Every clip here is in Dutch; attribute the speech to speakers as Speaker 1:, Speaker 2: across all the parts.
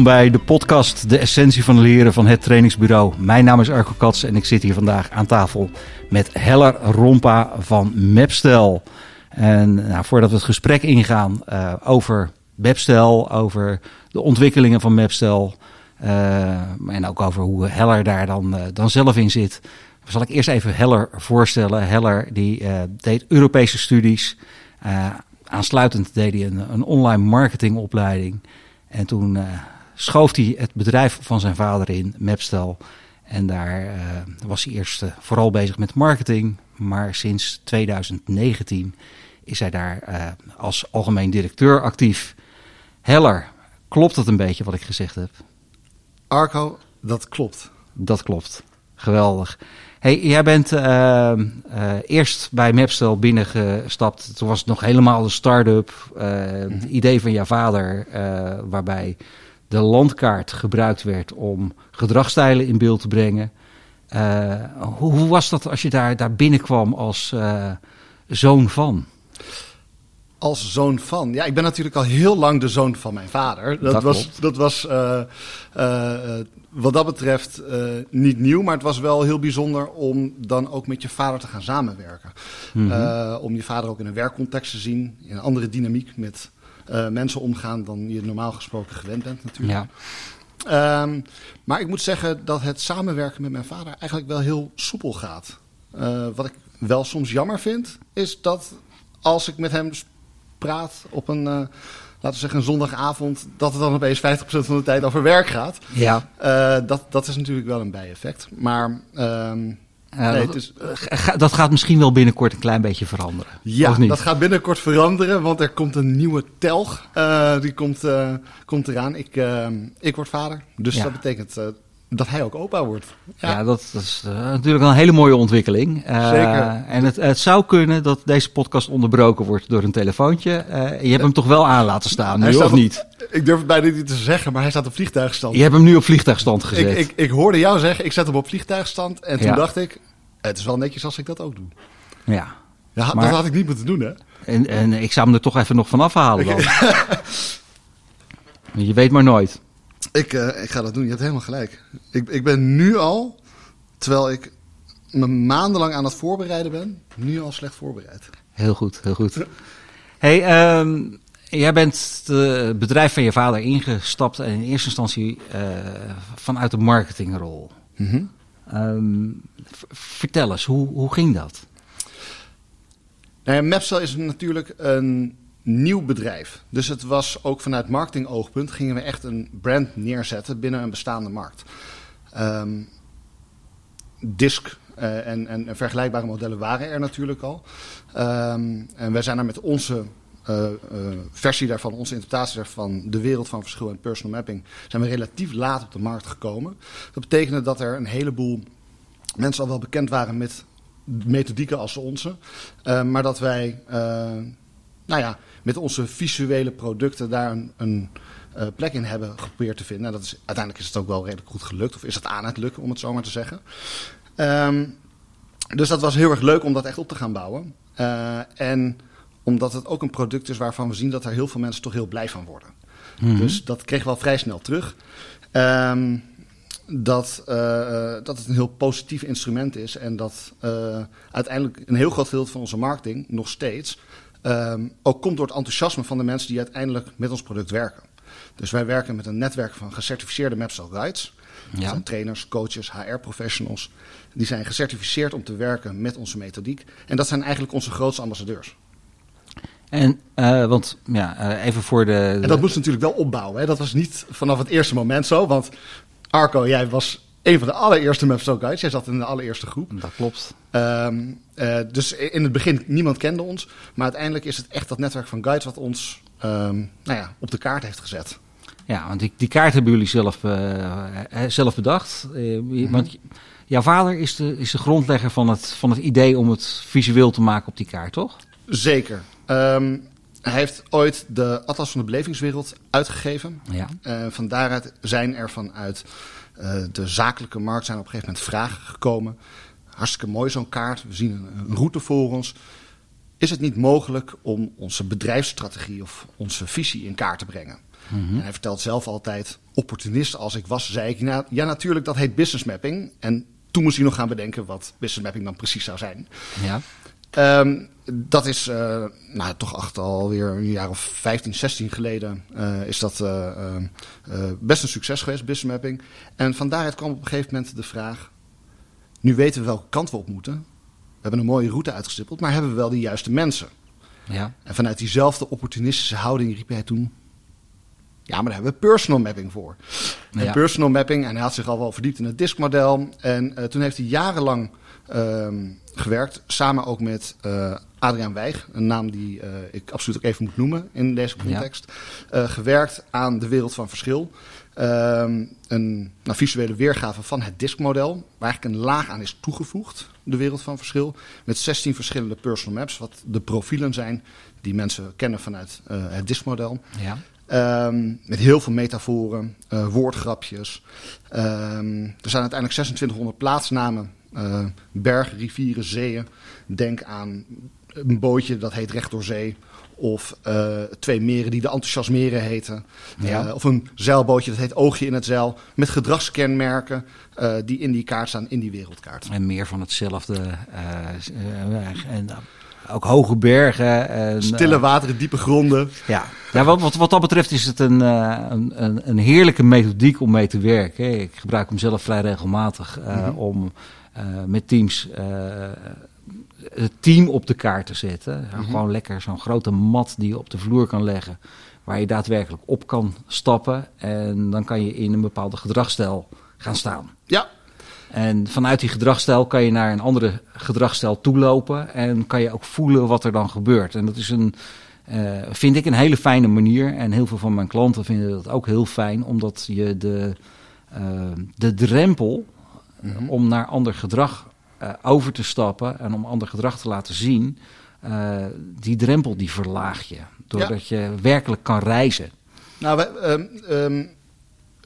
Speaker 1: bij de podcast De Essentie van Leren van het Trainingsbureau. Mijn naam is Arco Kats en ik zit hier vandaag aan tafel met Heller Rompa van Mapstel. En nou, voordat we het gesprek ingaan uh, over Mapstel, over de ontwikkelingen van Mapstel uh, en ook over hoe Heller daar dan, uh, dan zelf in zit, zal ik eerst even Heller voorstellen. Heller die deed Europese studies. aansluitend deed hij een, een online marketingopleiding. En toen schoof hij het bedrijf van zijn vader in, Mapstel. En daar uh, was hij eerst uh, vooral bezig met marketing. Maar sinds 2019 is hij daar als algemeen directeur actief. Heller, klopt het een beetje wat ik gezegd heb?
Speaker 2: Arco, dat klopt.
Speaker 1: Dat klopt. Geweldig. Hey, jij bent uh, uh, eerst bij Mapstel binnengestapt. Toen was het nog helemaal een start-up. Uh, het idee van jouw vader, waarbij de landkaart gebruikt werd om gedragstijlen in beeld te brengen. Hoe, hoe, was dat als je daar, daar binnenkwam als zoon van?
Speaker 2: als zoon van. Ja, ik ben natuurlijk al heel lang de zoon van mijn vader. Dat,
Speaker 1: dat
Speaker 2: was, dat was uh, uh, wat dat betreft niet nieuw, maar het was wel heel bijzonder om dan ook met je vader te gaan samenwerken. Mm -hmm. om je vader ook in een werkcontext te zien, in een andere dynamiek met mensen omgaan dan je normaal gesproken gewend bent natuurlijk. Ja. Um, maar ik moet zeggen dat het samenwerken met mijn vader eigenlijk wel heel soepel gaat. wat ik wel soms jammer vind, is dat als ik met hem praat op een, uh, laten we zeggen, een zondagavond, dat het dan opeens 50% van de tijd over werk gaat.
Speaker 1: Ja.
Speaker 2: Dat, dat is natuurlijk wel een bijeffect. Maar.
Speaker 1: Uh, nee, dat, is, dat gaat misschien wel binnenkort een klein beetje veranderen.
Speaker 2: Ja, dat gaat binnenkort veranderen, want er komt een nieuwe telg. die komt, komt eraan. Ik, ik word vader. Dus ja. dat betekent dat hij ook opa wordt.
Speaker 1: Ja, ja dat, dat, is uh, natuurlijk een hele mooie ontwikkeling. Uh,
Speaker 2: Zeker.
Speaker 1: En het, het, zou kunnen dat deze podcast onderbroken wordt door een telefoontje. Uh, je hebt hem toch wel aan laten staan, nu of
Speaker 2: op,
Speaker 1: niet?
Speaker 2: Ik durf het bijna niet te zeggen, maar hij staat op vliegtuigstand.
Speaker 1: Je hebt hem nu op vliegtuigstand gezet.
Speaker 2: Ik, ik, ik hoorde jou zeggen, ik zet hem op vliegtuigstand. En toen ja. dacht ik, het is wel netjes als ik dat ook doe.
Speaker 1: Ja.
Speaker 2: ja maar, dat had ik niet moeten doen, hè?
Speaker 1: En, en ik zou hem er toch even nog van afhalen dan. je weet maar nooit.
Speaker 2: Ik, uh, ik ga dat doen, je hebt helemaal gelijk. Ik, ik ben nu al, terwijl ik me maandenlang aan het voorbereiden ben, nu al slecht voorbereid.
Speaker 1: Heel goed, heel goed. hey, um, jij bent het bedrijf van je vader ingestapt en in eerste instantie uh, vanuit de marketingrol. Mm -hmm. um, vertel eens, hoe, hoe ging dat?
Speaker 2: Nou ja, is natuurlijk een nieuw bedrijf. Dus het was ook vanuit marketingoogpunt gingen we echt een brand neerzetten binnen een bestaande markt. Um, Disk uh, en, en, vergelijkbare modellen waren er natuurlijk al. Um, en wij zijn er met onze uh, uh, versie daarvan, onze interpretatie daarvan, de wereld van verschil en personal mapping, zijn we relatief laat op de markt gekomen. Dat betekende dat er een heleboel mensen al wel bekend waren met methodieken als onze, maar dat wij, nou ja, met onze visuele producten daar een, een uh, plek in hebben geprobeerd te vinden. Nou, dat is, uiteindelijk is het ook wel redelijk goed gelukt, of is het aan het lukken, om het zo maar te zeggen. Um, dus dat was heel erg leuk om dat echt op te gaan bouwen. Uh, en omdat het ook een product is waarvan we zien dat er heel veel mensen toch heel blij van worden. Mm -hmm. Dus dat kregen we al vrij snel terug. Um, dat, uh, dat het een heel positief instrument is en dat uiteindelijk een heel groot deel van onze marketing nog steeds um, ook komt door het enthousiasme van de mensen die uiteindelijk met ons product werken. Dus wij werken met een netwerk van gecertificeerde Mapsel Guides. Ja. Dat zijn trainers, coaches, HR-professionals. Die zijn gecertificeerd om te werken met onze methodiek. En dat zijn eigenlijk onze grootste ambassadeurs.
Speaker 1: En, uh, want ja, uh, even voor de, de,
Speaker 2: En dat moest natuurlijk wel opbouwen. Hè? Dat was niet vanaf het eerste moment zo. Want Arco, jij was een van de allereerste Mapsel Guides. Jij zat in de allereerste groep.
Speaker 1: Dat klopt.
Speaker 2: Um, uh, dus in het begin, niemand kende ons. Maar uiteindelijk is het echt dat netwerk van guides wat ons um, nou ja, op de kaart heeft gezet.
Speaker 1: Ja, want die, die kaart hebben jullie zelf, uh, zelf bedacht. Uh, mm -hmm. Want jouw vader is de, is de grondlegger van het, van het idee om het visueel te maken op die kaart, toch?
Speaker 2: Zeker. Um, hij heeft ooit de Atlas van de Belevingswereld uitgegeven.
Speaker 1: Ja.
Speaker 2: Van daaruit zijn er vanuit de zakelijke markt zijn op een gegeven moment vragen gekomen. Hartstikke mooi zo'n kaart. We zien een, route voor ons. is het niet mogelijk om onze bedrijfsstrategie of onze visie in kaart te brengen. En hij vertelt zelf altijd, opportunist als ik was, zei ik, nou, ja natuurlijk, dat heet business mapping. En toen moest hij nog gaan bedenken wat business mapping dan precies zou zijn.
Speaker 1: Ja.
Speaker 2: Ehm, dat is uh, nou, toch echt alweer een jaar of 15, 16 geleden uh, is dat uh, best een succes geweest, business mapping. En van daaruit kwam op een gegeven moment de vraag, nu weten we welke kant we op moeten. We hebben een mooie route uitgestippeld, maar hebben we wel de juiste mensen?
Speaker 1: Ja.
Speaker 2: En vanuit diezelfde opportunistische houding riep hij toen, ja, maar daar hebben we personal mapping voor. En
Speaker 1: Ja.
Speaker 2: personal mapping, en hij had zich al wel verdiept in het diskmodel. En toen heeft hij jarenlang uh, gewerkt, samen ook met uh, Adriaan Weig, een naam die uh, ik absoluut ook even moet noemen in deze context. Ja. gewerkt aan de wereld van verschil. Ehm, een nou, visuele weergave van het diskmodel, waar eigenlijk een laag aan is toegevoegd, de wereld van verschil. Met 16 verschillende personal maps, wat de profielen zijn die mensen kennen vanuit het diskmodel.
Speaker 1: Ja.
Speaker 2: Um, met heel veel metaforen, uh, woordgrapjes. Um, er zijn uiteindelijk 2600 plaatsnamen. Uh, bergen, rivieren, zeeën. Denk aan een bootje dat heet Recht door Zee. Of uh, twee meren die de enthousiasmeren heten.
Speaker 1: Ja.
Speaker 2: of een zeilbootje dat heet Oogje in het Zeil. Met gedragskenmerken die in die kaart staan, in die wereldkaart.
Speaker 1: En meer van hetzelfde. En ook hoge bergen. En,
Speaker 2: Stille wateren, diepe gronden.
Speaker 1: Ja, ja wat, wat, wat dat betreft is het een, uh, een, een, een, heerlijke methodiek om mee te werken. Ik gebruik hem zelf vrij regelmatig mm -hmm. om met teams het team op de kaart te zetten. Mm -hmm. Gewoon lekker zo'n grote mat die je op de vloer kan leggen. Waar je daadwerkelijk op kan stappen. En dan kan je in een bepaalde gedragsstijl gaan staan.
Speaker 2: Ja,
Speaker 1: en vanuit die gedragsstijl kan je naar een andere gedragsstijl toelopen en kan je ook voelen wat er dan gebeurt. En dat is een, uh, vind ik een hele fijne manier. En heel veel van mijn klanten vinden dat ook heel fijn, omdat je de, uh, de drempel mm -hmm. om naar ander gedrag uh, over te stappen en om ander gedrag te laten zien, die drempel die verlaag je. Doordat ja. je werkelijk kan reizen.
Speaker 2: Nou, wij, um, um,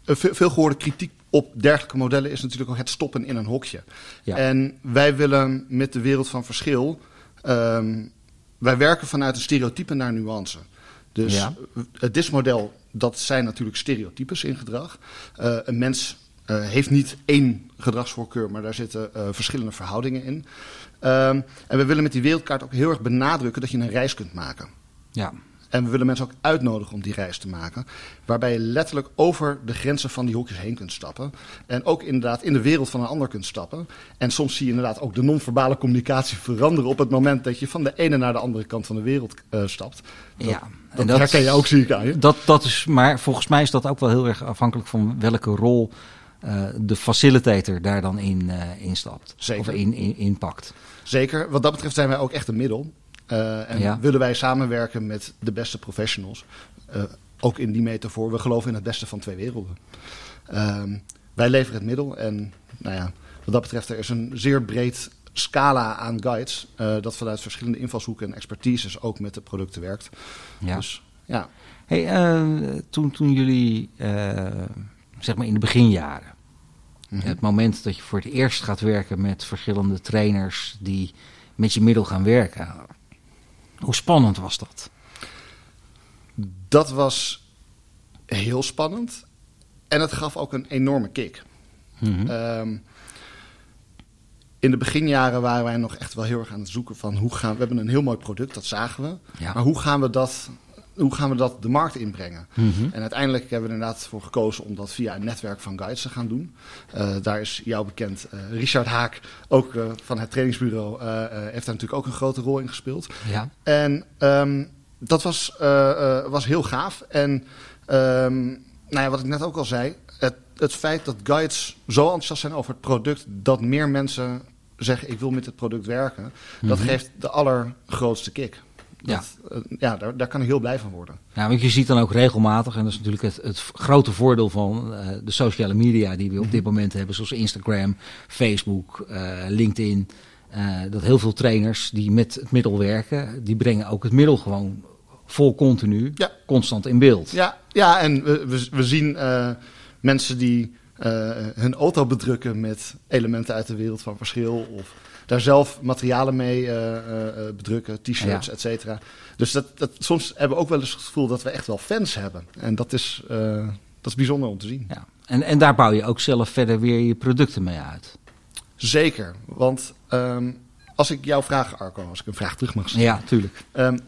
Speaker 2: veel, veel gehoorde kritiek op dergelijke modellen is natuurlijk ook het stoppen in een hokje. Ja. En wij willen met de wereld van verschil. Um, wij werken vanuit een stereotype naar nuance. Dus ja. het DIS-model, dat zijn natuurlijk stereotypes in gedrag. Uh, een mens uh, heeft niet één gedragsvoorkeur, maar daar zitten uh, verschillende verhoudingen in. Um, en we willen met die wereldkaart ook heel erg benadrukken dat je een reis kunt maken.
Speaker 1: Ja.
Speaker 2: En we willen mensen ook uitnodigen om die reis te maken. Waarbij je letterlijk over de grenzen van die hokjes heen kunt stappen. En ook inderdaad in de wereld van een ander kunt stappen. En soms zie je inderdaad ook de non-verbale communicatie veranderen op het moment dat je van de ene naar de andere kant van de wereld uh, stapt. Dat,
Speaker 1: ja,
Speaker 2: dat, en dat herken je ook, zie ik aan je.
Speaker 1: Dat, dat is, maar volgens mij is dat ook wel heel erg afhankelijk van welke rol uh, de facilitator daar dan in, uh, in stapt.
Speaker 2: Zeker.
Speaker 1: Of in, in, in pakt.
Speaker 2: Zeker. Wat dat betreft zijn wij ook echt een middel. Uh, en ja. willen wij samenwerken met de beste professionals. Uh, ook in die metafoor. We geloven in het beste van twee werelden. Uh, wij leveren het middel. En nou ja, wat dat betreft, er is een zeer breed scala aan guides. Uh, dat vanuit verschillende invalshoeken en expertises ook met de producten werkt.
Speaker 1: Ja.
Speaker 2: Dus ja.
Speaker 1: Hey, toen, toen jullie, zeg maar in de beginjaren. Mm -hmm. Het moment dat je voor het eerst gaat werken met verschillende trainers die met je middel gaan werken. Hoe spannend was dat?
Speaker 2: Dat was heel spannend. En het gaf ook een enorme kick.
Speaker 1: Mhm.
Speaker 2: Mm -hmm. um, in de beginjaren waren wij nog echt wel heel erg aan het zoeken van hoe gaan we. hebben een heel mooi product, dat zagen we.
Speaker 1: Ja.
Speaker 2: Maar hoe gaan we dat, hoe gaan we dat de markt inbrengen?
Speaker 1: Mm -hmm.
Speaker 2: En uiteindelijk hebben we er inderdaad voor gekozen om dat via een netwerk van guides te gaan doen. Uh, daar is jou bekend, uh, Richard Haak, ook uh, van het trainingsbureau, eh, heeft daar natuurlijk ook een grote rol in gespeeld.
Speaker 1: Ja.
Speaker 2: En um, dat was, was heel gaaf. En um, nou ja, wat ik net ook al zei, het, het feit dat guides zo enthousiast zijn over het product, dat meer mensen zeggen ik wil met het product werken, mm -hmm. dat geeft de allergrootste kick. Dat, ja, uh, ja daar, daar kan ik heel blij van worden.
Speaker 1: Ja, want je ziet dan ook regelmatig, en dat is natuurlijk het, het grote voordeel van uh, de sociale media die we op dit moment hebben, zoals Instagram, Facebook, uh, LinkedIn. dat heel veel trainers die met het middel werken, die brengen ook het middel gewoon vol continu,
Speaker 2: ja.
Speaker 1: constant in beeld.
Speaker 2: Ja, ja en we, we, we zien mensen die hun auto bedrukken met elementen uit de wereld van verschil. Of daar zelf materialen mee bedrukken, t-shirts, ja. et cetera. Dus dat, dat, soms hebben we ook wel eens het gevoel dat we echt wel fans hebben. En dat is, dat is bijzonder om te zien.
Speaker 1: Ja. En, en daar bouw je ook zelf verder weer je producten mee uit.
Speaker 2: Zeker, want ehm, als ik jou vraag, Arco, als ik een vraag terug mag stellen.
Speaker 1: Ja, tuurlijk.
Speaker 2: Um,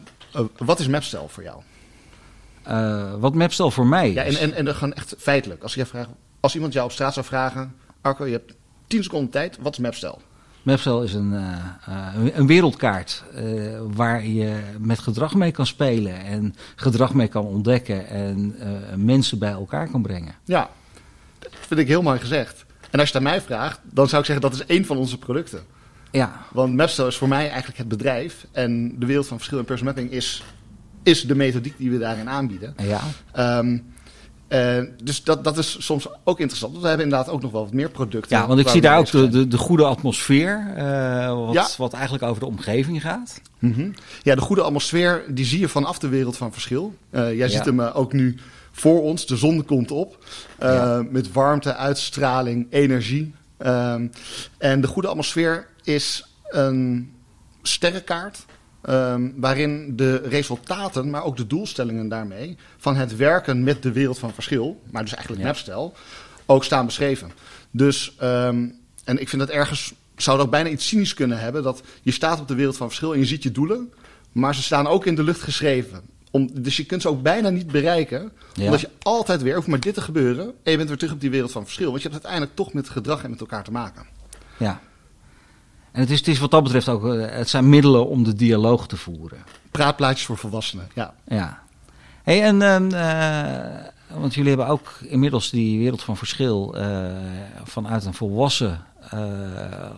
Speaker 2: wat is Mapstel voor jou?
Speaker 1: Uh, wat Mapstel voor mij is?
Speaker 2: Ja, en, en, en dan gewoon echt feitelijk. Als, je vraagt, als iemand jou op straat zou vragen, Arco, je hebt 10 seconden tijd, wat is Mapstel?
Speaker 1: Mapstel is een, uh, een wereldkaart uh, waar je met gedrag mee kan spelen en gedrag mee kan ontdekken en mensen bij elkaar kan brengen.
Speaker 2: Ja, dat vind ik heel mooi gezegd. En als je het aan mij vraagt, dan zou ik zeggen dat is één van onze producten.
Speaker 1: Ja.
Speaker 2: Want Mapstel is voor mij eigenlijk het bedrijf. En de wereld van verschil en personal mapping is, is de methodiek die we daarin aanbieden.
Speaker 1: Ja.
Speaker 2: Um, uh, dus dat, dat is soms ook interessant. Want we hebben inderdaad ook nog wel wat meer producten.
Speaker 1: Ja, want ik zie daar ook de, de, de, goede atmosfeer. Uh, wat, ja. wat eigenlijk over de omgeving gaat.
Speaker 2: Mm -hmm. Ja, de goede atmosfeer die zie je vanaf de wereld van verschil. Uh, jij ja. ziet hem ook nu voor ons. De zon komt op. Ja. Met warmte, uitstraling, energie. Um, en de goede atmosfeer is een sterrenkaart. Um, waarin de resultaten, maar ook de doelstellingen daarmee, van het werken met de wereld van verschil, maar dus eigenlijk ja. Ook staan beschreven. Dus, um, en ik vind dat ergens, zou dat bijna iets cynisch kunnen hebben, dat je staat op de wereld van verschil en je ziet je doelen, maar ze staan ook in de lucht geschreven. Om, dus je kunt ze ook bijna niet bereiken. Ja. Omdat je altijd weer, hoeft maar dit te gebeuren. En je bent weer terug op die wereld van verschil. Want je hebt uiteindelijk toch met gedrag en met elkaar te maken.
Speaker 1: Ja. En het is, het is wat dat betreft ook, het zijn middelen om de dialoog te voeren.
Speaker 2: Praatplaatjes voor volwassenen, ja.
Speaker 1: Ja. Hey, en, uh, want jullie hebben ook inmiddels die wereld van verschil uh, vanuit een volwassen uh,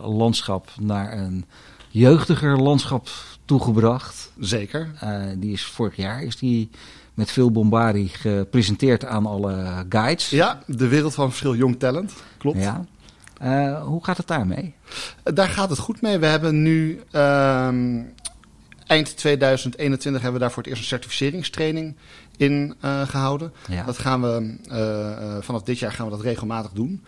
Speaker 1: landschap naar een jeugdiger landschap toegebracht.
Speaker 2: Zeker.
Speaker 1: die is vorig jaar is die met veel bombardie gepresenteerd aan alle guides.
Speaker 2: Ja, de wereld van verschil jong talent, klopt.
Speaker 1: Ja. Uh, hoe gaat het daarmee?
Speaker 2: Daar gaat het goed mee. We hebben nu uh, eind 2021 hebben we daar voor het eerst een certificeringstraining in uh, gehouden.
Speaker 1: Ja.
Speaker 2: Dat gaan we uh, vanaf dit jaar gaan we dat regelmatig doen.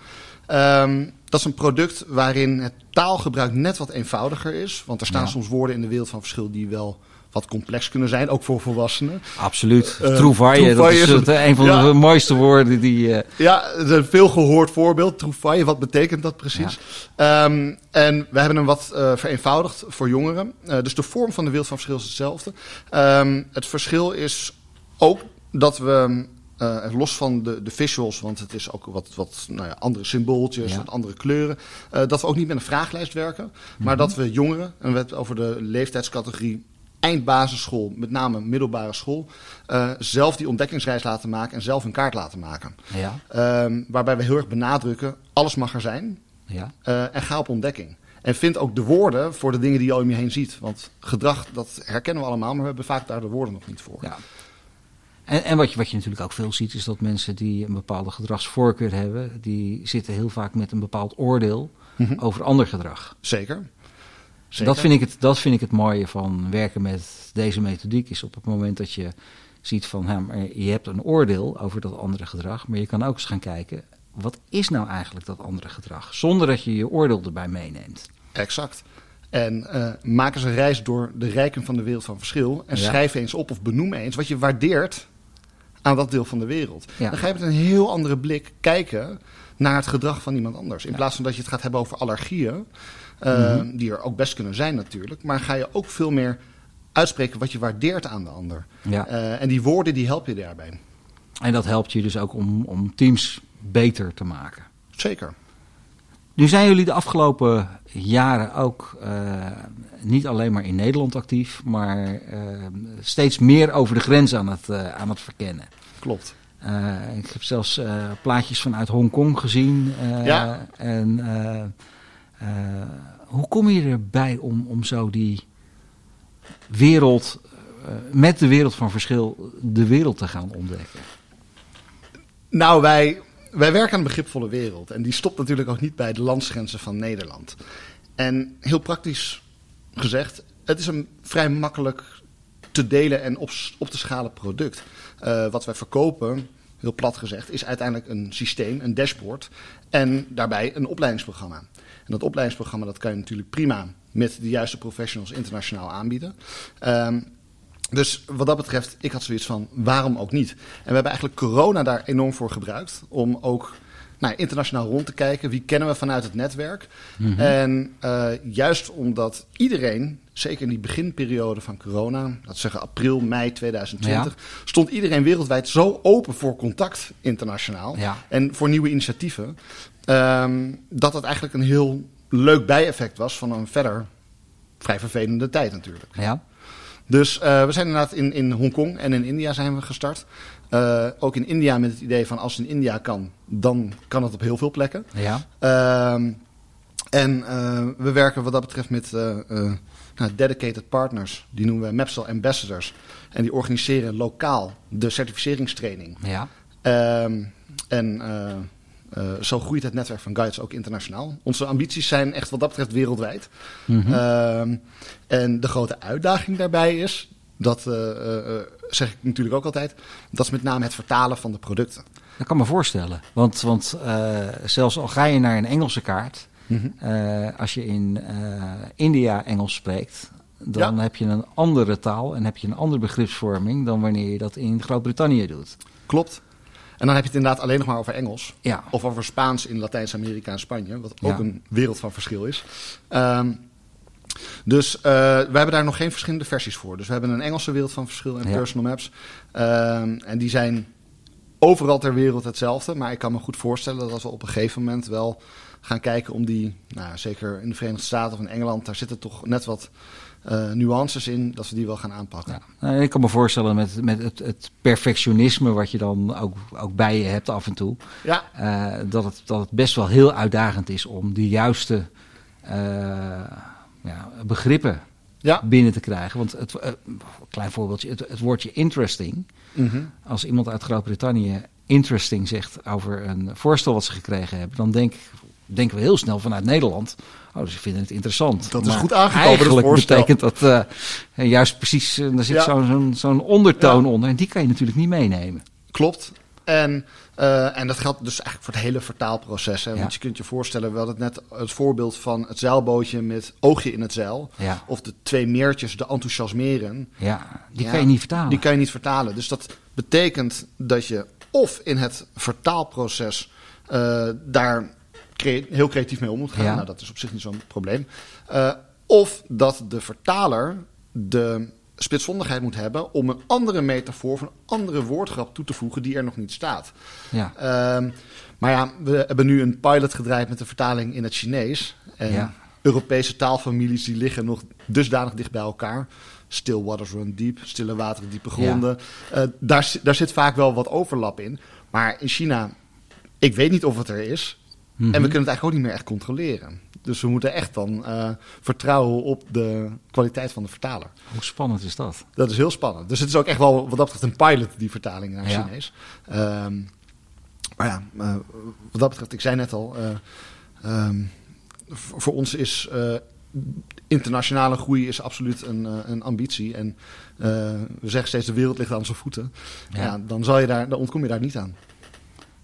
Speaker 2: Um, dat is een product waarin het taalgebruik net wat eenvoudiger is. Want er staan ja. soms woorden in de wereld van verschil die wel wat complex kunnen zijn, ook voor volwassenen.
Speaker 1: Absoluut. Uh, Trouvaille, dat is het, een van ja. de mooiste woorden die... Uh...
Speaker 2: Ja, het is een veel gehoord voorbeeld. Trouvaille, wat betekent dat precies? Ja. Um, en we hebben hem wat uh, vereenvoudigd voor jongeren. dus de vorm van de wereld van verschil is hetzelfde. Um, het verschil is ook dat we... Los van de, de visuals, want het is ook wat, wat nou ja, andere symbooltjes, wat andere kleuren. Dat we ook niet met een vraaglijst werken, mm -hmm. maar dat we jongeren, en we hebben het over de leeftijdscategorie eindbasisschool, met name middelbare school, uh, zelf die ontdekkingsreis laten maken en zelf een kaart laten maken.
Speaker 1: Ja.
Speaker 2: Um, waarbij we heel erg benadrukken, alles mag er zijn
Speaker 1: ja.
Speaker 2: uh, en ga op ontdekking. En vind ook de woorden voor de dingen die je om je heen ziet. Want gedrag, dat herkennen we allemaal, maar we hebben vaak daar de woorden nog niet voor.
Speaker 1: Ja. En, en wat, je, wat je natuurlijk ook veel ziet, is dat mensen die een bepaalde gedragsvoorkeur hebben, die zitten heel vaak met een bepaald oordeel mm -hmm. over ander gedrag.
Speaker 2: Zeker.
Speaker 1: Dat vind, ik het, dat vind ik het mooie van werken met deze methodiek. Is op het moment dat je ziet van hè, maar je hebt een oordeel over dat andere gedrag. Maar je kan ook eens gaan kijken. Wat is nou eigenlijk dat andere gedrag? Zonder dat je je oordeel erbij meeneemt.
Speaker 2: Exact. En uh, maak eens een reis door de rijken van de wereld van verschil. En ja. schrijf eens op of benoem eens wat je waardeert aan dat deel van de wereld.
Speaker 1: Ja.
Speaker 2: Dan ga je met een heel andere blik kijken naar het gedrag van iemand anders. In ja. plaats van dat je het gaat hebben over allergieën. Uh, mm-hmm. Die er ook best kunnen zijn natuurlijk. Maar ga je ook veel meer uitspreken wat je waardeert aan de ander.
Speaker 1: Ja.
Speaker 2: Uh, en die woorden die helpen je daarbij.
Speaker 1: En dat helpt je dus ook om, om teams beter te maken.
Speaker 2: Zeker.
Speaker 1: Nu zijn jullie de afgelopen jaren ook uh, niet alleen maar in Nederland actief, maar steeds meer over de grens aan het, aan het verkennen.
Speaker 2: Klopt.
Speaker 1: ik heb zelfs plaatjes vanuit Hongkong gezien.
Speaker 2: ja.
Speaker 1: En hoe kom je erbij om, om zo die wereld, uh, met de wereld van verschil, de wereld te gaan ontdekken?
Speaker 2: Nou, wij, wij werken aan een begripvolle wereld. En die stopt natuurlijk ook niet bij de landsgrenzen van Nederland. En heel praktisch gezegd, het is een vrij makkelijk te delen en op, op te schalen product. Uh, wat wij verkopen heel plat gezegd, is uiteindelijk een systeem, een dashboard en daarbij een opleidingsprogramma. En dat opleidingsprogramma dat kan je natuurlijk prima met de juiste professionals internationaal aanbieden. Ehm, dus wat dat betreft, ik had zoiets van, waarom ook niet? En we hebben eigenlijk corona daar enorm voor gebruikt om ook nou, internationaal rond te kijken. Wie kennen we vanuit het netwerk?
Speaker 1: Mhm.
Speaker 2: En uh, juist omdat iedereen, zeker in die beginperiode van corona, dat zeggen april, mei 2020,
Speaker 1: Ja.
Speaker 2: stond iedereen wereldwijd zo open voor contact internationaal
Speaker 1: Ja.
Speaker 2: en voor nieuwe initiatieven, ehm, dat het eigenlijk een heel leuk bijeffect was van een verder vrij vervelende tijd natuurlijk.
Speaker 1: Ja.
Speaker 2: Dus uh, we zijn inderdaad in, in Hongkong en in India zijn we gestart. Uh, ook in India met het idee van als het in India kan, dan kan het op heel veel plekken.
Speaker 1: Ja.
Speaker 2: Uh, en uh, we werken wat dat betreft met uh, nou, dedicated partners. Die noemen we Mapsel Ambassadors. En die organiseren lokaal de certificeringstraining.
Speaker 1: Ja.
Speaker 2: Ehm, en zo groeit het netwerk van guides ook internationaal. Onze ambities zijn echt wat dat betreft wereldwijd.
Speaker 1: Mhm.
Speaker 2: Mm -hmm. en de grote uitdaging daarbij is, dat uh, zeg ik natuurlijk ook altijd, dat is met name het vertalen van de producten.
Speaker 1: Dat kan me voorstellen. Want, want uh, zelfs al ga je naar een Engelse kaart, mm -hmm. als je in India Engels spreekt, dan ja. heb je een andere taal en heb je een andere begripsvorming dan wanneer je dat in Groot-Brittannië doet.
Speaker 2: Klopt. En dan heb je het inderdaad alleen nog maar over Engels.
Speaker 1: Ja.
Speaker 2: Of over Spaans in Latijns-Amerika en Spanje. Wat ook ja. een wereld van verschil is. Um, dus uh, we hebben daar nog geen verschillende versies voor. Dus we hebben een Engelse wereld van verschil en
Speaker 1: Ja.
Speaker 2: personal maps. Um, en die zijn overal ter wereld hetzelfde. Maar ik kan me goed voorstellen dat als we op een gegeven moment wel gaan kijken om die... Nou, zeker in de Verenigde Staten of in Engeland... daar zitten toch net wat uh, nuances in... dat we die wel gaan aanpakken.
Speaker 1: Ja. Nou, ik kan me voorstellen met, met het, het perfectionisme wat je dan ook, ook bij je hebt af en toe.
Speaker 2: Ja.
Speaker 1: Uh, dat, het, dat het best wel heel uitdagend is om de juiste uh, ja, begrippen
Speaker 2: Ja.
Speaker 1: binnen te krijgen. Want het, uh, klein voorbeeldje, het, het woordje interesting.
Speaker 2: Mhm.
Speaker 1: Als iemand uit Groot-Brittannië interesting zegt over een voorstel wat ze gekregen hebben, dan denk, denken we heel snel vanuit Nederland. Oh, ze vinden het interessant.
Speaker 2: Dat is
Speaker 1: Maar
Speaker 2: goed aangekomen,
Speaker 1: Eigenlijk betekent dat uh, juist precies, uh, daar zit
Speaker 2: Ja.
Speaker 1: zo'n ondertoon
Speaker 2: Ja.
Speaker 1: onder. En die kan je natuurlijk niet meenemen.
Speaker 2: Klopt. En, uh, en dat geldt dus eigenlijk voor het hele vertaalproces. Hè? Want
Speaker 1: Ja.
Speaker 2: je kunt je voorstellen, we hadden net het voorbeeld van het zeilbootje met oogje in het zeil.
Speaker 1: Ja.
Speaker 2: Of de twee meertjes, de enthousiasmeren.
Speaker 1: Ja, die
Speaker 2: Ja,
Speaker 1: kan je niet vertalen.
Speaker 2: Die kan je niet vertalen. Dus dat betekent dat je of in het vertaalproces uh, daar heel creatief mee om moet gaan. Nou, dat is op zich niet zo'n probleem. Uh, of dat de vertaler de spitsvondigheid moet hebben om een andere metafoor of een andere woordgrap toe te voegen die er nog niet staat.
Speaker 1: Ja.
Speaker 2: Um, maar ja, we hebben nu een pilot gedraaid met de vertaling in het Chinees. En
Speaker 1: Ja.
Speaker 2: Europese taalfamilies die liggen nog dusdanig dicht bij elkaar. Still waters run deep, stille wateren, diepe gronden. Uh, daar, daar zit vaak wel wat overlap in. Maar in China, ik weet niet of het er is.
Speaker 1: Mhm.
Speaker 2: En we kunnen het eigenlijk ook niet meer echt controleren. Dus we moeten echt dan uh, vertrouwen op de kwaliteit van de vertaler.
Speaker 1: Hoe spannend is dat?
Speaker 2: Dat is heel spannend. Dus het is ook echt wel wat dat betreft een pilot, die vertaling naar
Speaker 1: Ja.
Speaker 2: Chinees. Um, maar ja, uh, wat dat betreft, ik zei net al, uh, um, voor, ons is internationale groei is absoluut een, een ambitie. En we zeggen steeds de wereld ligt aan onze voeten.
Speaker 1: Ja.
Speaker 2: Ja. dan, zal je daar, dan ontkom je daar niet aan.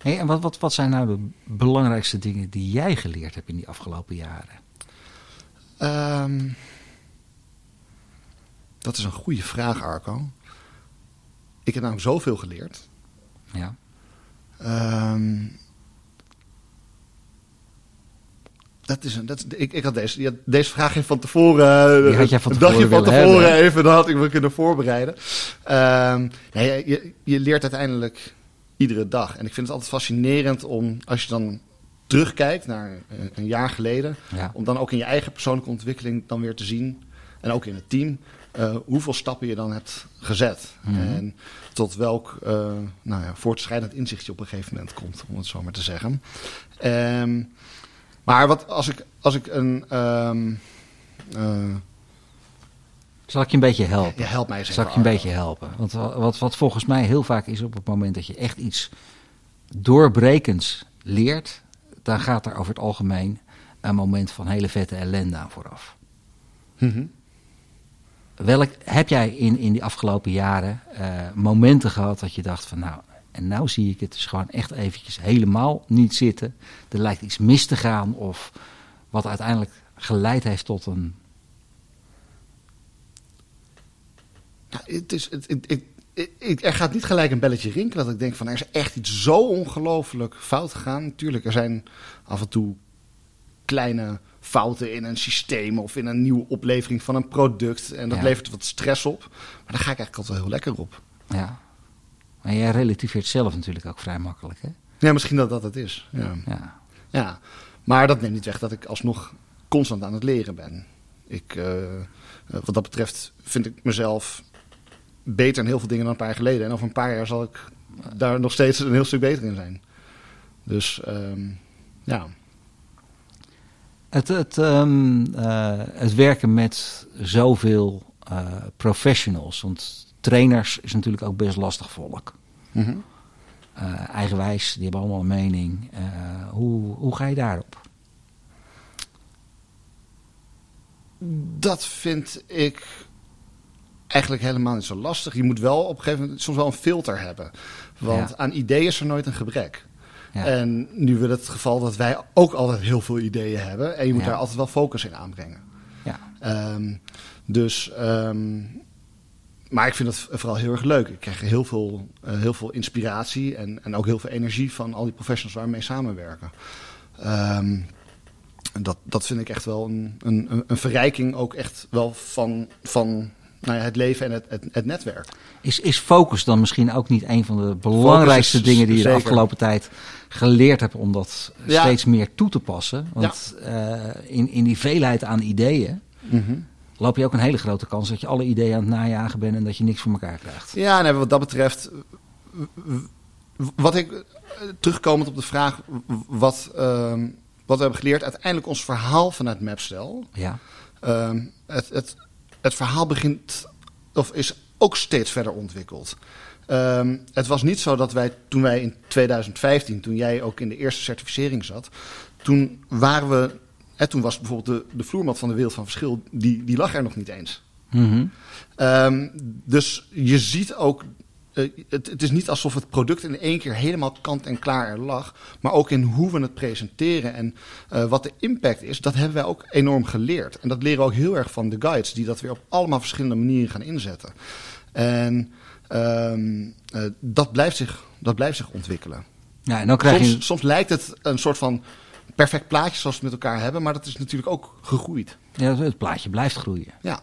Speaker 1: Hey, en wat, wat, wat zijn nou de belangrijkste dingen die jij geleerd hebt in die afgelopen jaren?
Speaker 2: Um, dat is een goede vraag, Arco. Ik heb namelijk zoveel geleerd.
Speaker 1: Ja.
Speaker 2: Um, dat is een, dat, ik, ik had deze, ja, deze vraag even van tevoren.
Speaker 1: Die had jij van
Speaker 2: een
Speaker 1: tevoren
Speaker 2: dagje van tevoren
Speaker 1: hebben,
Speaker 2: even, dan had ik me kunnen voorbereiden. Um, nee, je, je leert uiteindelijk iedere dag. En ik vind het altijd fascinerend om, als je dan terugkijkt naar een, een jaar geleden,
Speaker 1: Ja.
Speaker 2: om dan ook in je eigen persoonlijke ontwikkeling dan weer te zien, en ook in het team, uh, hoeveel stappen je dan hebt gezet.
Speaker 1: Mhm.
Speaker 2: En tot welk uh, nou ja, voortschrijdend inzicht je op een gegeven moment komt, om het zo maar te zeggen. Um, maar wat, als, ik, als ik een. Um, uh,
Speaker 1: Zal ik je een beetje helpen?
Speaker 2: ja, help mij eens
Speaker 1: Zal ik je een beetje helpen? Want wa- wat, wat volgens mij heel vaak is op het moment dat je echt iets doorbrekends leert, dan gaat er over het algemeen een moment van hele vette ellende aan vooraf.
Speaker 2: Mhm.
Speaker 1: Welk, heb jij in, in die afgelopen jaren eh, momenten gehad dat je dacht van nou, En nou zie ik het dus gewoon echt eventjes helemaal niet zitten. Er lijkt iets mis te gaan of wat uiteindelijk geleid heeft tot een...
Speaker 2: Het is, het, het, het, ik, er gaat niet gelijk een belletje rinkelen dat ik denk van er is echt iets zo ongelooflijk fout gegaan. Natuurlijk, er zijn af en toe kleine fouten in een systeem of in een nieuwe oplevering van een product. En dat
Speaker 1: Ja.
Speaker 2: levert wat stress op. Maar daar ga ik eigenlijk altijd wel heel lekker op.
Speaker 1: Ja. Maar jij relativeert zelf natuurlijk ook vrij makkelijk, hè?
Speaker 2: Ja, misschien dat dat het is. Ja.
Speaker 1: Ja.
Speaker 2: ja. Maar dat neemt niet weg dat ik alsnog constant aan het leren ben. Ik, eh, wat dat betreft vind ik mezelf beter in heel veel dingen dan een paar jaar geleden. En over een paar jaar zal ik daar nog steeds een heel stuk beter in zijn. Dus ehm, ja.
Speaker 1: Het, het, ehm, eh, het werken met zoveel eh, professionals. Want trainers is natuurlijk ook best lastig volk.
Speaker 2: Mhm.
Speaker 1: Eh, eigenwijs, die hebben allemaal een mening. Hoe, hoe ga je daarop?
Speaker 2: Dat vind ik eigenlijk helemaal niet zo lastig. Je moet wel op een gegeven moment soms wel een filter hebben. Want
Speaker 1: Ja.
Speaker 2: aan ideeën is er nooit een gebrek.
Speaker 1: Ja.
Speaker 2: En nu wil het geval dat wij ook altijd heel veel ideeën hebben. En je moet
Speaker 1: Ja.
Speaker 2: daar altijd wel focus in aanbrengen.
Speaker 1: ja.
Speaker 2: Ehm, dus, ehm, maar ik vind het vooral heel erg leuk. Ik krijg heel veel, eh, heel veel inspiratie en, en ook heel veel energie van al die professionals waar we mee samenwerken. Ehm, dat, dat vind ik echt wel een, een, een- een verrijking ook echt wel van, van nou ja, het leven en het, het, het netwerk.
Speaker 1: Is, is focus dan misschien ook niet een van de belangrijkste
Speaker 2: is-
Speaker 1: dingen die je de afgelopen tijd geleerd hebt om dat
Speaker 2: Ja.
Speaker 1: steeds meer toe te passen? Want eh, in, in die veelheid aan ideeën loop je ook een hele grote kans dat je alle ideeën aan het najagen bent en dat je niks voor elkaar krijgt.
Speaker 2: Ja, en wat dat betreft, wat ik eh, terugkomend op de vraag wat, ehm, wat we hebben geleerd, uiteindelijk ons verhaal vanuit Mapstel.
Speaker 1: Ja,
Speaker 2: Ehm, het, het, het verhaal begint, of is ook steeds verder ontwikkeld. Ehm, het was niet zo dat wij toen wij in 2015, toen jij ook in de eerste certificering zat, toen waren we, hè, toen was bijvoorbeeld de, de vloermat van de wereld van verschil, die, die lag er nog niet eens.
Speaker 1: Mhm.
Speaker 2: Ehm, dus je ziet ook, eh, het, het is niet alsof het product in één keer helemaal kant en klaar er lag. Maar ook in hoe we het presenteren en eh, wat de impact is, dat hebben wij ook enorm geleerd. En dat leren we ook heel erg van de guides, die dat weer op allemaal verschillende manieren gaan inzetten. En ehm, eh, dat, blijft zich, dat blijft zich ontwikkelen.
Speaker 1: ja en dan krijg
Speaker 2: Soms,
Speaker 1: je...
Speaker 2: soms lijkt het een soort van perfect plaatje zoals we het met elkaar hebben, maar dat is natuurlijk ook gegroeid.
Speaker 1: Ja, het plaatje blijft groeien.
Speaker 2: Ja,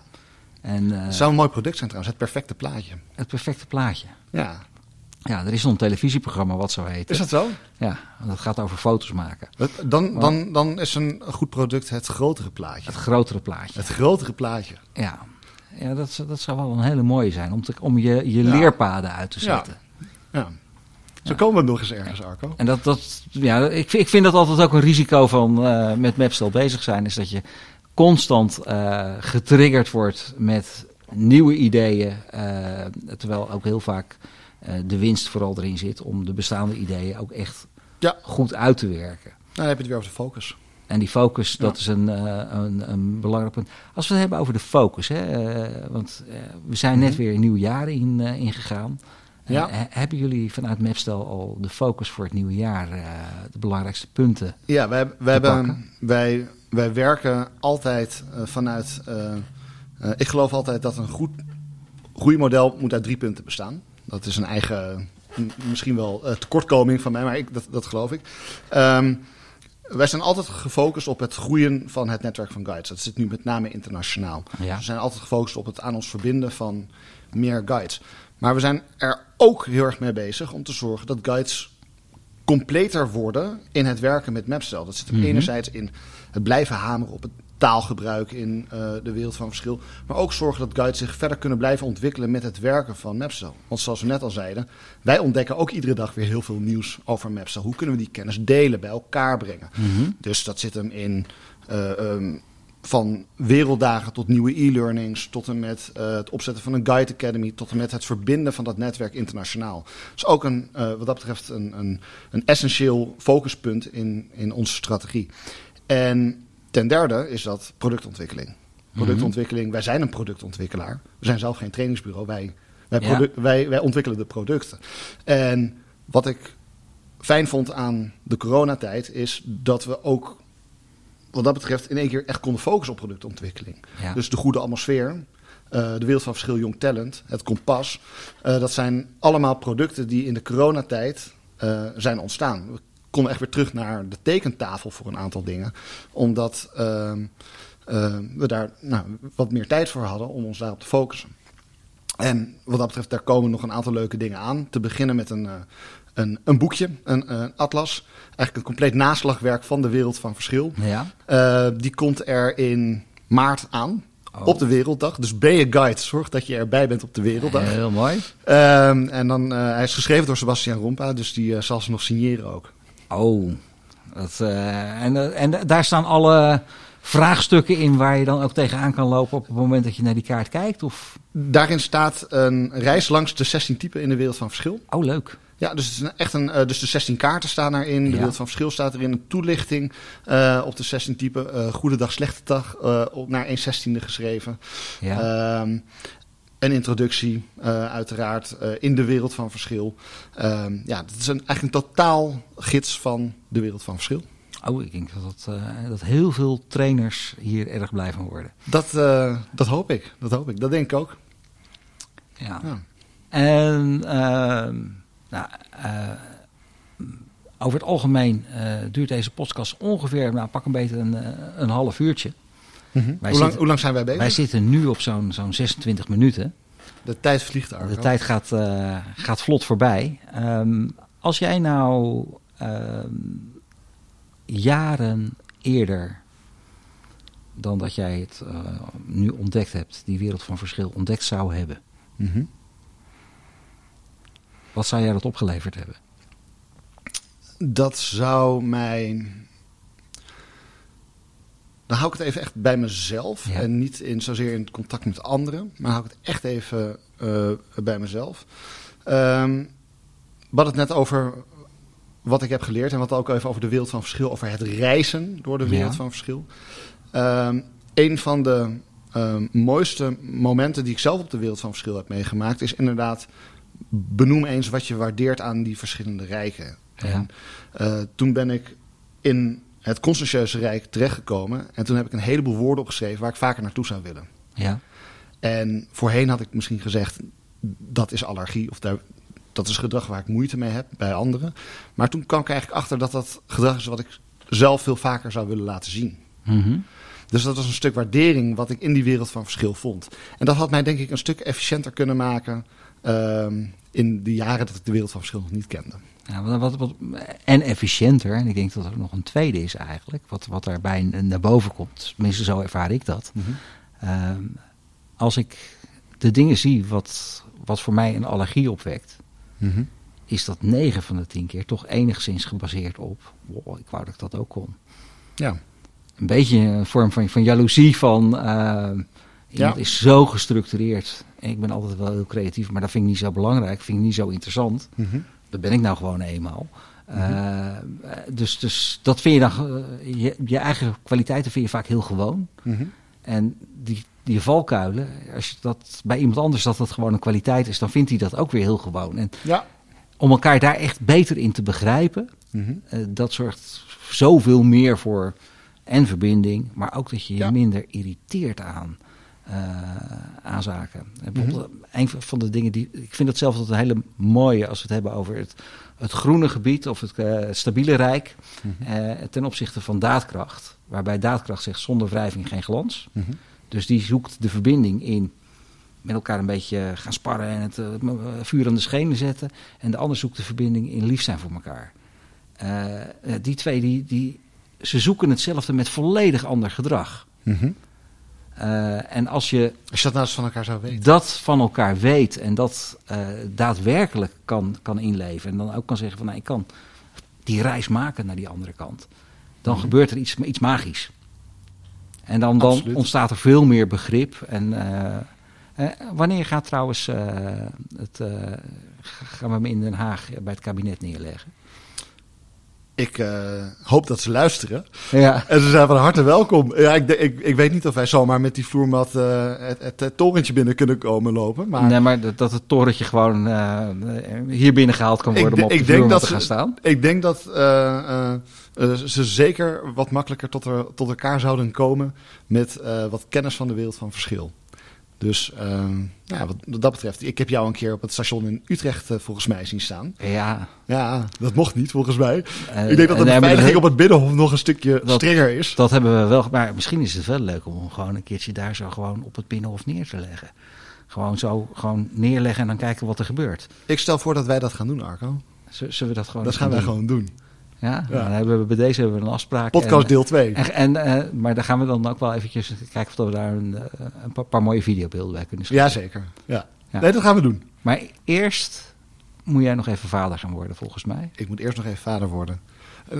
Speaker 1: En eh,
Speaker 2: het zou een mooi product zijn trouwens, het perfecte plaatje.
Speaker 1: het perfecte plaatje.
Speaker 2: Ja,
Speaker 1: Ja, er is een televisieprogramma wat zo heet.
Speaker 2: is dat zo?
Speaker 1: Ja, dat gaat over foto's maken.
Speaker 2: Dan, dan, dan is een goed product het grotere plaatje.
Speaker 1: Het grotere plaatje.
Speaker 2: Het grotere plaatje.
Speaker 1: Ja, ja dat, zou- dat zou wel een hele mooie zijn om, te, om je, je
Speaker 2: Ja.
Speaker 1: leerpaden uit te zetten.
Speaker 2: Ja. Zo komen we nog eens ergens, Arco.
Speaker 1: En dat, dat, ja, ik, ik vind dat altijd ook een risico van eh, met Mapstel bezig zijn. Is dat je constant eh, getriggerd wordt met nieuwe ideeën. eh, terwijl ook heel vaak eh, de winst vooral erin zit om de bestaande ideeën ook echt
Speaker 2: Ja.
Speaker 1: goed uit te werken.
Speaker 2: Nou, dan heb je het weer over de focus.
Speaker 1: En die focus, dat is een, een, een belangrijk punt. Als we het hebben over de focus, hè, want we zijn net
Speaker 2: Mhm.
Speaker 1: weer een nieuw jaar in, ingegaan.
Speaker 2: Ja.
Speaker 1: hebben jullie vanuit Mapstel al de focus voor het nieuwe jaar, de belangrijkste punten?
Speaker 2: Ja, wij, wij, hebben, wij, wij werken altijd eh, vanuit... eh, eh, ik geloof altijd dat een goed groeimodel moet uit drie punten bestaan. Dat is een eigen, misschien wel tekortkoming van mij, maar ik, dat, dat geloof ik. Ehm, wij zijn altijd gefocust op het groeien van het netwerk van guides. Dat zit nu met name internationaal.
Speaker 1: Ja.
Speaker 2: We zijn altijd gefocust op het aan ons verbinden van meer guides. Maar we zijn er ook heel erg mee bezig om te zorgen dat guides completer worden in het werken met Mapstel. Dat zit
Speaker 1: Mhm.
Speaker 2: enerzijds in het blijven hameren op het taalgebruik in eh, de wereld van verschil. Maar ook zorgen dat guides zich verder kunnen blijven ontwikkelen met het werken van Mapstel. Want zoals we net al zeiden, wij ontdekken ook iedere dag weer heel veel nieuws over Mapstel. Hoe kunnen we die kennis delen, bij elkaar brengen? Dus dat zit hem in eh, ehm, van werelddagen tot nieuwe e-learnings, tot en met eh, het opzetten van een Guide Academy, tot en met het verbinden van dat netwerk internationaal. Dat is ook een, wat dat betreft een, een, een essentieel focuspunt in, in onze strategie. En ten derde is dat productontwikkeling. Productontwikkeling, wij zijn een productontwikkelaar. We zijn zelf geen trainingsbureau, wij, wij,
Speaker 1: Ja.
Speaker 2: wij, wij ontwikkelen de producten. En wat ik fijn vond aan de coronatijd is dat we ook wat dat betreft in één keer echt konden focussen op productontwikkeling.
Speaker 1: Ja.
Speaker 2: Dus de goede atmosfeer, eh, de wereld van verschil Jong Talent, het kompas. eh, dat zijn allemaal producten die in de coronatijd eh, zijn ontstaan. Konden echt weer terug naar de tekentafel voor een aantal dingen. Omdat ehm, eh, we daar nou, wat meer tijd voor hadden om ons daarop te focussen. En wat dat betreft, daar komen nog een aantal leuke dingen aan. Te beginnen met een, eh, een, een boekje, een, een atlas. Eigenlijk een compleet naslagwerk van de wereld van verschil.
Speaker 1: Ja.
Speaker 2: Eh, die komt er in maart aan.
Speaker 1: Oh.
Speaker 2: Op de Werelddag. Dus ben je guide. Zorg dat je erbij bent op de Werelddag.
Speaker 1: Heel mooi.
Speaker 2: Ehm, en dan, eh, hij is geschreven door Sebastian Rompa. Dus die eh, zal ze nog signeren ook.
Speaker 1: Oh. Dat, eh, en, eh, en daar staan alle vraagstukken in waar je dan ook tegenaan kan lopen op het moment dat je naar die kaart kijkt? Of...
Speaker 2: Daarin staat een reis langs de 16 typen in de wereld van verschil.
Speaker 1: Oh, leuk.
Speaker 2: Ja, dus, het is echt een, eh, dus de 16 kaarten staan daarin. De
Speaker 1: Ja.
Speaker 2: wereld van verschil staat erin. Een toelichting op de 16 typen. Goede dag, slechte dag. op, naar 1 16e geschreven.
Speaker 1: Ja.
Speaker 2: Ehm, een introductie, eh, uiteraard, eh, in de wereld van verschil. Ehm, ja, het is een, eigenlijk een totaal gids van de wereld van verschil.
Speaker 1: Oh, ik denk dat, dat, eh, dat heel veel trainers hier erg blij van worden.
Speaker 2: Dat, dat hoop ik. Dat hoop ik. Dat denk ik ook.
Speaker 1: Ja.
Speaker 2: Ja.
Speaker 1: En ehm, nou, over het algemeen duurt deze podcast ongeveer, nou, pak een beetje een, een half uurtje.
Speaker 2: Hoe,
Speaker 1: Wij
Speaker 2: lang,
Speaker 1: zitten-
Speaker 2: hoe lang zijn wij bezig?
Speaker 1: Wij zitten nu op zo'n zo'n 26 minuten.
Speaker 2: De tijd vliegt Arco.
Speaker 1: De tijd gaat, eh, gaat vlot voorbij. Ehm, als jij nou ehm, jaren eerder dan dat jij het eh, nu ontdekt hebt, die wereld van verschil ontdekt zou hebben,
Speaker 2: Mhm.
Speaker 1: wat zou jij dat opgeleverd hebben?
Speaker 2: Dat zou mij. Dan hou ik het even echt bij mezelf.
Speaker 1: Ja.
Speaker 2: En niet in, zozeer in contact met anderen. Maar hou ik het echt even eh, bij mezelf. Ehm we hadden het net over wat ik heb geleerd. En wat ook even over de wereld van verschil. Over het reizen door de wereld
Speaker 1: Ja.
Speaker 2: van verschil. Ehm een van de ehm, mooiste momenten die ik zelf op de wereld van verschil heb meegemaakt. Is inderdaad. Benoem eens wat je waardeert aan die verschillende rijken.
Speaker 1: Ja.
Speaker 2: En eh, toen ben ik in het Constantieuze Rijk terechtgekomen. En toen heb ik een heleboel woorden opgeschreven waar ik vaker naartoe zou willen.
Speaker 1: Ja,
Speaker 2: En voorheen had ik misschien gezegd, dat is allergie. Of daar, dat is gedrag waar ik moeite mee heb bij anderen. Maar toen kwam ik eigenlijk achter dat dat gedrag is wat ik zelf veel vaker zou willen laten zien.
Speaker 1: Mhm.
Speaker 2: Dus dat was een stuk waardering wat ik in die wereld van verschil vond. En dat had mij denk ik een stuk efficiënter kunnen maken... ehm, in de jaren dat ik de wereld van verschil nog niet kende.
Speaker 1: Wat, wat, en efficiënter. En ik denk dat er nog een tweede is eigenlijk. Wat, wat daarbij naar boven komt. Tenminste, zo ervaar ik dat. Ehm, als ik de dingen zie wat, wat voor mij een allergie opwekt,
Speaker 2: Mhm.
Speaker 1: is dat 9 van de 10 keer toch enigszins gebaseerd op. Wow, ik wou dat ik dat ook kon.
Speaker 2: Ja.
Speaker 1: Een beetje een vorm van, van jaloezie van. ehm, iemand
Speaker 2: Ja.
Speaker 1: is zo gestructureerd. En ik ben altijd wel heel creatief, maar dat vind ik niet zo belangrijk. Vind ik niet zo interessant.
Speaker 2: Mhm.
Speaker 1: Dat ben ik nou gewoon eenmaal. Eh, dus, dus dat vind je dan. eh, je, je eigen kwaliteiten vind je vaak heel gewoon.
Speaker 2: Mhm.
Speaker 1: En die, die valkuilen, als je dat bij iemand anders dat dat gewoon een kwaliteit is, dan vindt hij dat ook weer heel gewoon. En
Speaker 2: Ja.
Speaker 1: om elkaar daar echt beter in te begrijpen,
Speaker 2: Mhm.
Speaker 1: eh, dat zorgt zoveel meer voor en verbinding, maar ook dat je je
Speaker 2: Ja.
Speaker 1: minder irriteert aan, eh, aan zaken. En bijvoorbeeld, Een van de dingen die. Ik vind het zelf altijd een hele mooie als we het hebben over het, het groene gebied of het, eh, stabiele rijk eh, ten opzichte van daadkracht. Waarbij daadkracht zegt zonder wrijving geen glans.
Speaker 2: Mhm.
Speaker 1: Dus die zoekt de verbinding in met elkaar een beetje gaan sparren en het vuur aan de schenen zetten. En de ander zoekt de verbinding in lief zijn voor elkaar. Die twee, die, die, ze zoeken hetzelfde met volledig ander gedrag.
Speaker 2: Mhm.
Speaker 1: Eh, en als je
Speaker 2: Als je dat nou eens van elkaar zou weten.
Speaker 1: dat van elkaar weet en dat eh, daadwerkelijk kan, kan inleven. En dan ook kan zeggen van nou, ik kan die reis maken naar die andere kant. Dan
Speaker 2: Mhm.
Speaker 1: gebeurt er iets, iets magisch. En dan, dan
Speaker 2: Absoluut.
Speaker 1: ontstaat er veel meer begrip. En eh, wanneer gaat trouwens het, gaan we hem in Den Haag bij het kabinet neerleggen?
Speaker 2: Ik uh, hoop dat ze luisteren.
Speaker 1: Ja.
Speaker 2: En ze zijn van harte welkom. Ja, ik, ik, ik weet niet of wij zomaar met die vloermat uh, het, het, het, torentje binnen kunnen komen lopen. Maar...
Speaker 1: Nee, maar dat, dat het torentje gewoon uh, hier binnen gehaald kan worden ik, om op de vloermat te gaan staan.
Speaker 2: Ik denk dat ze zeker wat makkelijker tot, er, tot elkaar zouden komen met wat kennis van de wereld van verschil. Dus uh, ja, wat, dat betreft, ik heb jou een keer op het station in Utrecht uh, volgens mij zien staan.
Speaker 1: Ja.
Speaker 2: Ja, dat mocht niet volgens mij. Uh, ik denk dat de beveiliging op het Binnenhof nog een stukje dat, strenger is.
Speaker 1: Dat hebben we wel, maar misschien is het wel leuk om gewoon een keertje daar zo gewoon op het Binnenhof neer te leggen. Gewoon zo gewoon neerleggen en dan kijken wat er gebeurt.
Speaker 2: Ik stel voor dat wij dat gaan doen, Arco.
Speaker 1: Zullen we dat gewoon
Speaker 2: Dat gaan wij gewoon doen.
Speaker 1: Ja, ja. Dan hebben we, bij deze hebben we een afspraak.
Speaker 2: Podcast deel 2.
Speaker 1: En, en, uh, maar daar gaan we dan ook wel eventjes kijken of we daar een, eh, een paar, paar, mooie videobeelden bij kunnen
Speaker 2: schrijven. Jazeker, ja. ja. Nee, dat gaan we doen.
Speaker 1: Maar eerst moet jij nog even vader gaan worden, volgens mij.
Speaker 2: Ik moet eerst nog even vader worden.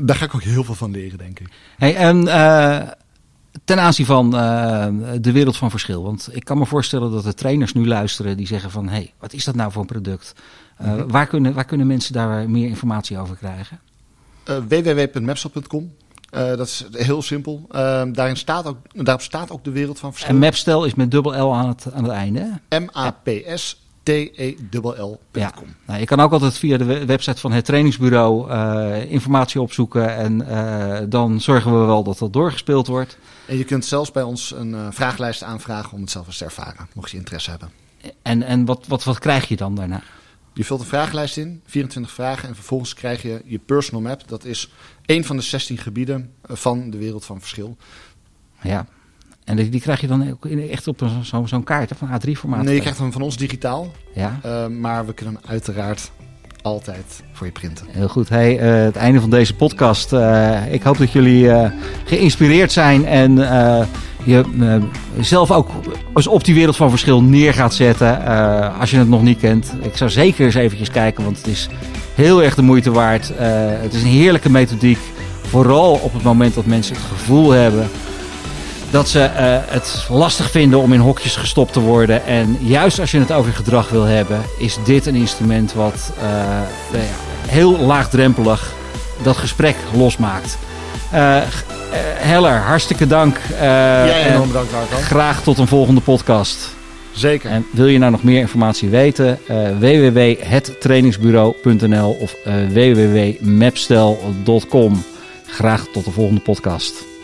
Speaker 2: Daar ga ik ook heel veel van leren, denk ik.
Speaker 1: Hey, en uh, ten aanzien van uh, de wereld van verschil. Want ik kan me voorstellen dat de trainers nu luisteren die zeggen van... hé, hey, wat is dat nou voor een product? Uh, mm -hmm. waar, kunnen, waar kunnen mensen daar meer informatie over krijgen?
Speaker 2: Uh, www.mapstel.com. Uh, dat is heel simpel. Uh, daarin staat ook, daarop staat ook de wereld van verschil.
Speaker 1: En Mapstel is met dubbel L aan het, aan het einde.
Speaker 2: M-A-P-S. T-E-L-L.com. Ja.
Speaker 1: Nou, je kan ook altijd via de website van het trainingsbureau uh, informatie opzoeken. En uh, dan zorgen we wel dat dat doorgespeeld wordt.
Speaker 2: En je kunt zelfs bij ons een uh, vragenlijst aanvragen om het zelf eens te ervaren, mocht je interesse hebben.
Speaker 1: En, en wat, wat, wat krijg je dan daarna?
Speaker 2: Je vult een vragenlijst in, 24 vragen, en vervolgens krijg je je personal map. Dat is één van de 16 gebieden van de wereld van verschil.
Speaker 1: Ja, en die, die krijg je dan ook echt op zo'n zo kaart van A3-formaat?
Speaker 2: Nee, je krijgt hem van ons digitaal.
Speaker 1: Ja.
Speaker 2: Uh, maar we kunnen hem uiteraard altijd voor je printen.
Speaker 1: Heel goed. Hey, uh, het einde van deze podcast. Uh, ik hoop dat jullie geïnspireerd zijn en je zelf ook eens op die wereld van verschil neer gaat zetten. als je het nog niet kent. Ik zou zeker eens eventjes kijken, want het is heel erg de moeite waard. het is een heerlijke methodiek. Vooral op het moment dat mensen het gevoel hebben dat ze het lastig vinden om in hokjes gestopt te worden. En juist als je het over gedrag wil hebben, is dit een instrument wat uh, heel laagdrempelig dat gesprek losmaakt. Uh, Heller, hartstikke dank.
Speaker 2: Jij enorm bedankt, Marco.
Speaker 1: Graag tot een volgende podcast.
Speaker 2: Zeker.
Speaker 1: En wil je nou nog meer informatie weten? www.hettrainingsbureau.nl of www.mapstel.com. Graag tot de volgende podcast.